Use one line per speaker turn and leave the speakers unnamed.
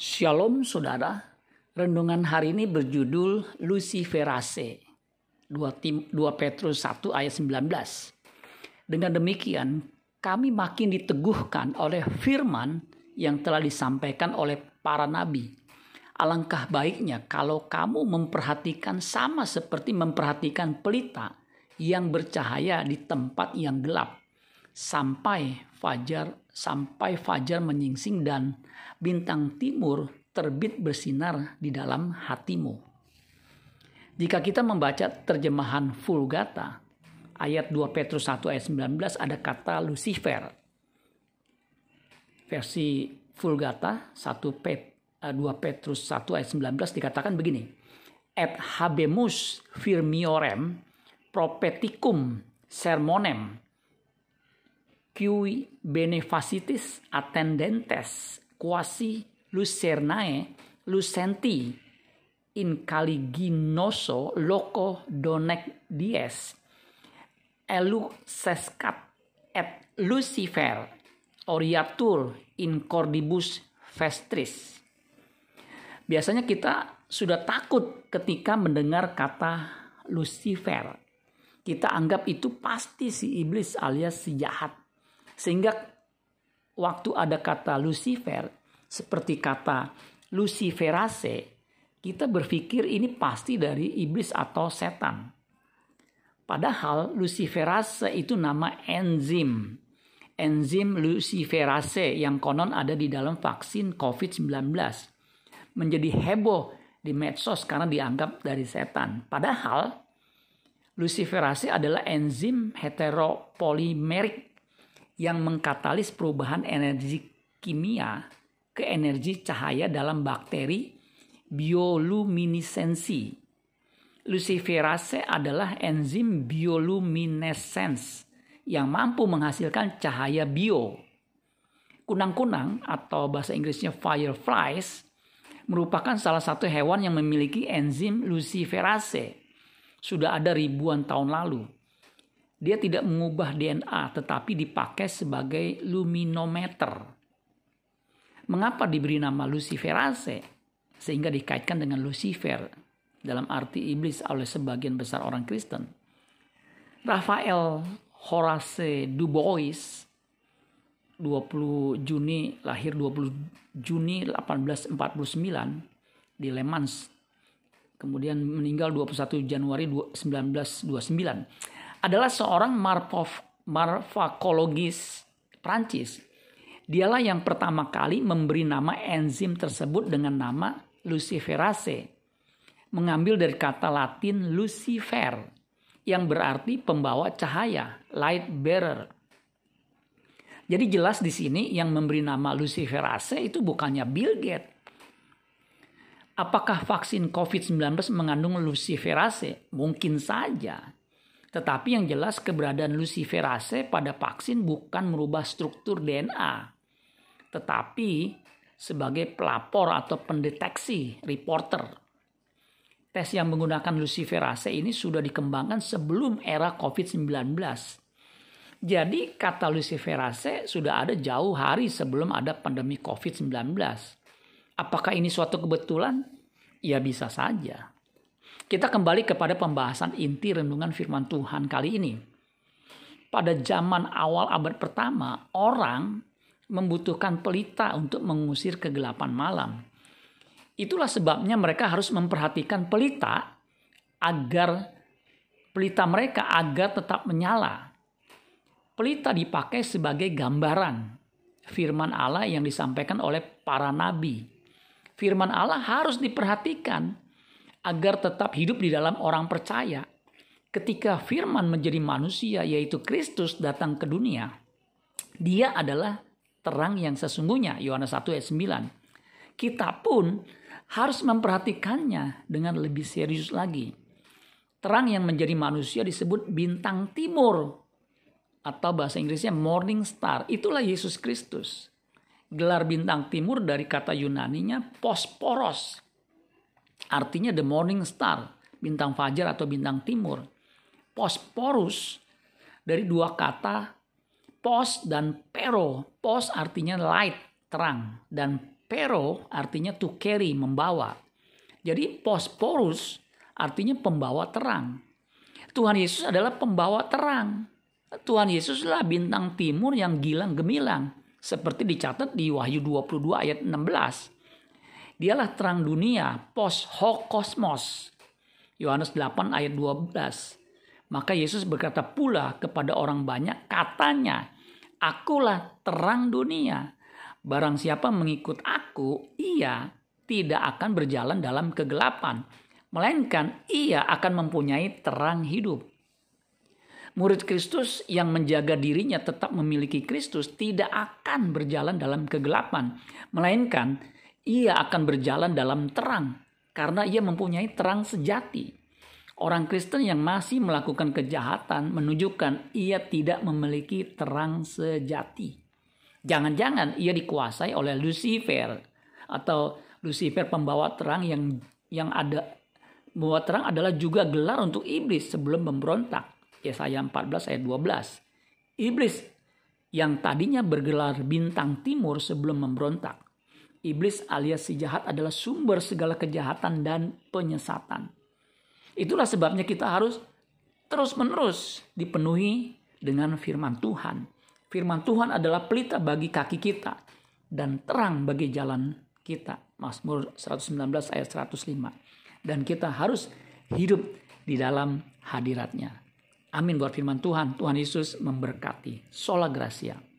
Shalom saudara, renungan hari ini berjudul Luciferase. 2, 2 Petrus 1 ayat 19. Dengan demikian, kami makin diteguhkan oleh firman yang telah disampaikan oleh para nabi. Alangkah baiknya kalau kamu memperhatikan sama seperti memperhatikan pelita yang bercahaya di tempat yang gelap sampai fajar sampai fajar menyingsing dan bintang timur terbit bersinar di dalam hatimu. Jika kita membaca terjemahan Vulgata, ayat 2 Petrus 1 ayat 19 ada kata Lucifer. Versi Vulgata 1 Pet, 2 eh, Petrus 1 ayat 19 dikatakan begini. Et habemus firmiorem propeticum sermonem qui benefacitis attendentes quasi lucernae lucenti in caliginoso loco donec dies elucescat et lucifer oriatur in cordibus vestris biasanya kita sudah takut ketika mendengar kata Lucifer. Kita anggap itu pasti si iblis alias si jahat. Sehingga waktu ada kata Lucifer, seperti kata Luciferase, kita berpikir ini pasti dari iblis atau setan. Padahal Luciferase itu nama enzim. Enzim luciferase yang konon ada di dalam vaksin COVID-19. Menjadi heboh di medsos karena dianggap dari setan. Padahal luciferase adalah enzim heteropolimerik yang mengkatalis perubahan energi kimia ke energi cahaya dalam bakteri bioluminesensi. Luciferase adalah enzim bioluminescence yang mampu menghasilkan cahaya bio. Kunang-kunang atau bahasa Inggrisnya fireflies merupakan salah satu hewan yang memiliki enzim luciferase. Sudah ada ribuan tahun lalu dia tidak mengubah DNA tetapi dipakai sebagai luminometer. Mengapa diberi nama Luciferase? Sehingga dikaitkan dengan Lucifer dalam arti iblis oleh sebagian besar orang Kristen. Rafael Horace Dubois 20 Juni lahir 20 Juni 1849 di Le Mans. Kemudian meninggal 21 Januari 1929 adalah seorang marfof, marfakologis Prancis. Dialah yang pertama kali memberi nama enzim tersebut dengan nama luciferase, mengambil dari kata Latin lucifer yang berarti pembawa cahaya, light bearer. Jadi jelas di sini yang memberi nama luciferase itu bukannya Bill Gates. Apakah vaksin COVID-19 mengandung luciferase? Mungkin saja. Tetapi yang jelas keberadaan luciferase pada vaksin bukan merubah struktur DNA, tetapi sebagai pelapor atau pendeteksi reporter. Tes yang menggunakan luciferase ini sudah dikembangkan sebelum era COVID-19. Jadi kata luciferase sudah ada jauh hari sebelum ada pandemi COVID-19. Apakah ini suatu kebetulan? Ya bisa saja. Kita kembali kepada pembahasan inti renungan firman Tuhan kali ini. Pada zaman awal abad pertama, orang membutuhkan pelita untuk mengusir kegelapan malam. Itulah sebabnya mereka harus memperhatikan pelita agar pelita mereka agar tetap menyala. Pelita dipakai sebagai gambaran firman Allah yang disampaikan oleh para nabi. Firman Allah harus diperhatikan agar tetap hidup di dalam orang percaya. Ketika firman menjadi manusia yaitu Kristus datang ke dunia, dia adalah terang yang sesungguhnya. Yohanes 1 ayat 9. Kita pun harus memperhatikannya dengan lebih serius lagi. Terang yang menjadi manusia disebut bintang timur atau bahasa Inggrisnya morning star. Itulah Yesus Kristus. Gelar bintang timur dari kata Yunaninya posporos Artinya the morning star, bintang fajar atau bintang timur. Posporus dari dua kata pos dan pero. Pos artinya light, terang. Dan Pero artinya to carry, membawa. Jadi posporus artinya pembawa terang. Tuhan Yesus adalah pembawa terang. Tuhan Yesus adalah bintang timur yang gilang gemilang. Seperti dicatat di Wahyu 22 ayat 16. Dialah terang dunia, pos ho kosmos. Yohanes 8 ayat 12. Maka Yesus berkata pula kepada orang banyak, katanya, Akulah terang dunia. Barang siapa mengikut aku, ia tidak akan berjalan dalam kegelapan, melainkan ia akan mempunyai terang hidup. Murid Kristus yang menjaga dirinya tetap memiliki Kristus tidak akan berjalan dalam kegelapan, melainkan ia akan berjalan dalam terang karena ia mempunyai terang sejati. Orang Kristen yang masih melakukan kejahatan menunjukkan ia tidak memiliki terang sejati. Jangan-jangan ia dikuasai oleh Lucifer atau Lucifer pembawa terang yang yang ada Membawa terang adalah juga gelar untuk iblis sebelum memberontak. Yesaya 14 ayat 12. Iblis yang tadinya bergelar bintang timur sebelum memberontak. Iblis alias si jahat adalah sumber segala kejahatan dan penyesatan. Itulah sebabnya kita harus terus-menerus dipenuhi dengan firman Tuhan. Firman Tuhan adalah pelita bagi kaki kita dan terang bagi jalan kita. Mazmur 119 ayat 105. Dan kita harus hidup di dalam hadiratnya. Amin buat firman Tuhan. Tuhan Yesus memberkati. Sola Gracia.